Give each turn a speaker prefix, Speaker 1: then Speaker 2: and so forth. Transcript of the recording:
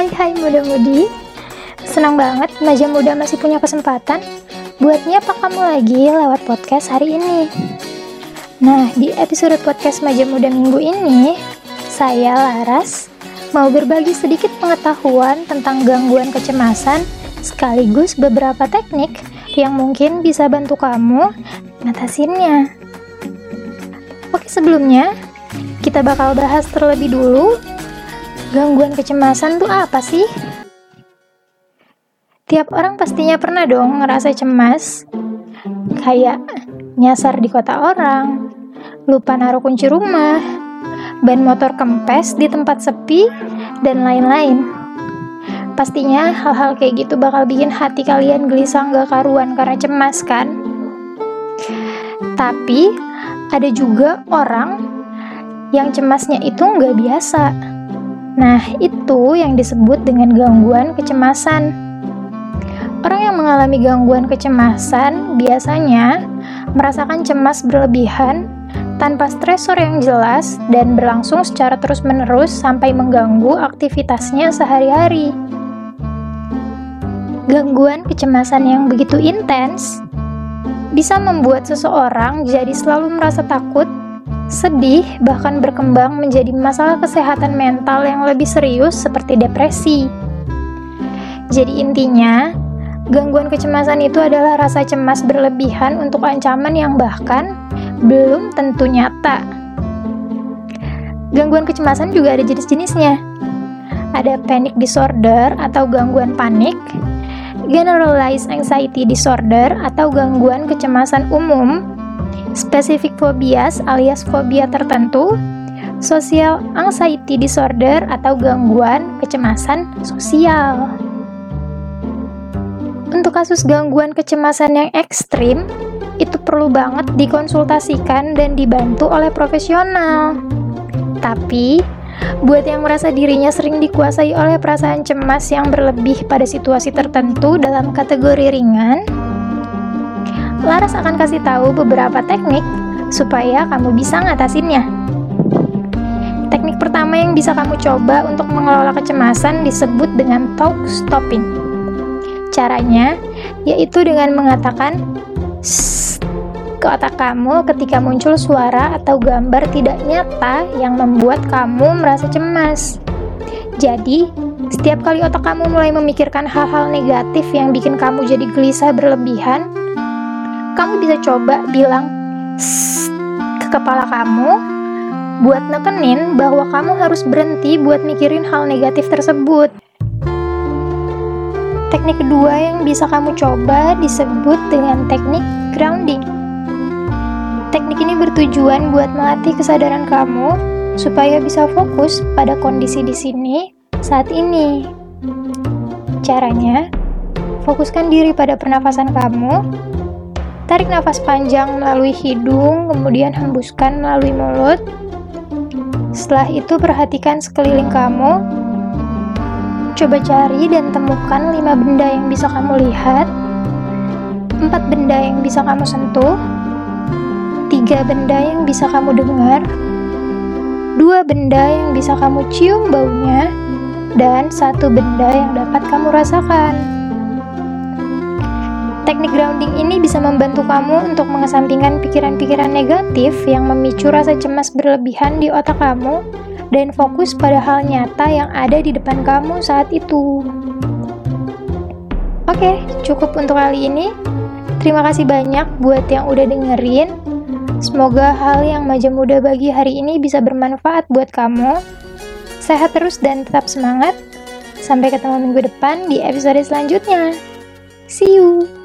Speaker 1: Hai hai muda-mudi. Senang banget Maja Muda masih punya kesempatan Buat nyapa kamu lagi lewat podcast hari ini. Nah, di episode podcast Maja Muda minggu ini Saya Laras Mau berbagi sedikit pengetahuan tentang gangguan kecemasan Sekaligus beberapa teknik yang mungkin bisa bantu kamu ngatasinnya. Oke sebelumnya, kita bakal bahas terlebih dulu Gangguan kecemasan tuh apa sih? Tiap orang pastinya pernah dong ngerasa cemas. Kayak nyasar di kota orang, lupa naruh kunci rumah, ban motor kempes di tempat sepi, dan lain-lain. Pastinya hal-hal kayak gitu bakal bikin hati kalian gelisah gak karuan karena cemas kan? Tapi ada juga orang yang cemasnya itu nggak biasa Nah, itu yang disebut dengan gangguan kecemasan. Orang yang mengalami gangguan kecemasan biasanya merasakan cemas berlebihan tanpa stresor yang jelas dan berlangsung secara terus-menerus sampai mengganggu aktivitasnya sehari-hari. Gangguan kecemasan yang begitu intens bisa membuat seseorang jadi selalu merasa takut sedih, bahkan berkembang menjadi masalah kesehatan mental yang lebih serius seperti depresi. Jadi intinya, gangguan kecemasan itu adalah rasa cemas berlebihan untuk ancaman yang bahkan belum tentu nyata. Gangguan kecemasan juga ada jenis-jenisnya. Ada panic disorder atau gangguan panik, generalized anxiety disorder atau gangguan kecemasan umum spesifik fobias alias fobia tertentu, social anxiety disorder atau gangguan kecemasan sosial. Untuk kasus gangguan kecemasan yang ekstrim, itu perlu banget dikonsultasikan dan dibantu oleh profesional. Tapi, buat yang merasa dirinya sering dikuasai oleh perasaan cemas yang berlebih pada situasi tertentu dalam kategori ringan, Laras akan kasih tahu beberapa teknik supaya kamu bisa ngatasinnya. Teknik pertama yang bisa kamu coba untuk mengelola kecemasan disebut dengan talk stopping. Caranya yaitu dengan mengatakan ke otak kamu ketika muncul suara atau gambar tidak nyata yang membuat kamu merasa cemas. Jadi, setiap kali otak kamu mulai memikirkan hal-hal negatif yang bikin kamu jadi gelisah berlebihan, kamu bisa coba bilang ke kepala kamu buat nekenin bahwa kamu harus berhenti buat mikirin hal negatif tersebut. Teknik kedua yang bisa kamu coba disebut dengan teknik grounding. Teknik ini bertujuan buat melatih kesadaran kamu supaya bisa fokus pada kondisi di sini saat ini. Caranya, fokuskan diri pada pernafasan kamu Tarik nafas panjang melalui hidung, kemudian hembuskan melalui mulut. Setelah itu perhatikan sekeliling kamu. Coba cari dan temukan lima benda yang bisa kamu lihat, empat benda yang bisa kamu sentuh, tiga benda yang bisa kamu dengar, dua benda yang bisa kamu cium baunya, dan satu benda yang dapat kamu rasakan. Teknik grounding ini bisa membantu kamu untuk mengesampingkan pikiran-pikiran negatif yang memicu rasa cemas berlebihan di otak kamu dan fokus pada hal nyata yang ada di depan kamu saat itu. Oke, cukup untuk kali ini. Terima kasih banyak buat yang udah dengerin. Semoga hal yang Maja Muda bagi hari ini bisa bermanfaat buat kamu. Sehat terus dan tetap semangat. Sampai ketemu minggu depan di episode selanjutnya. See you!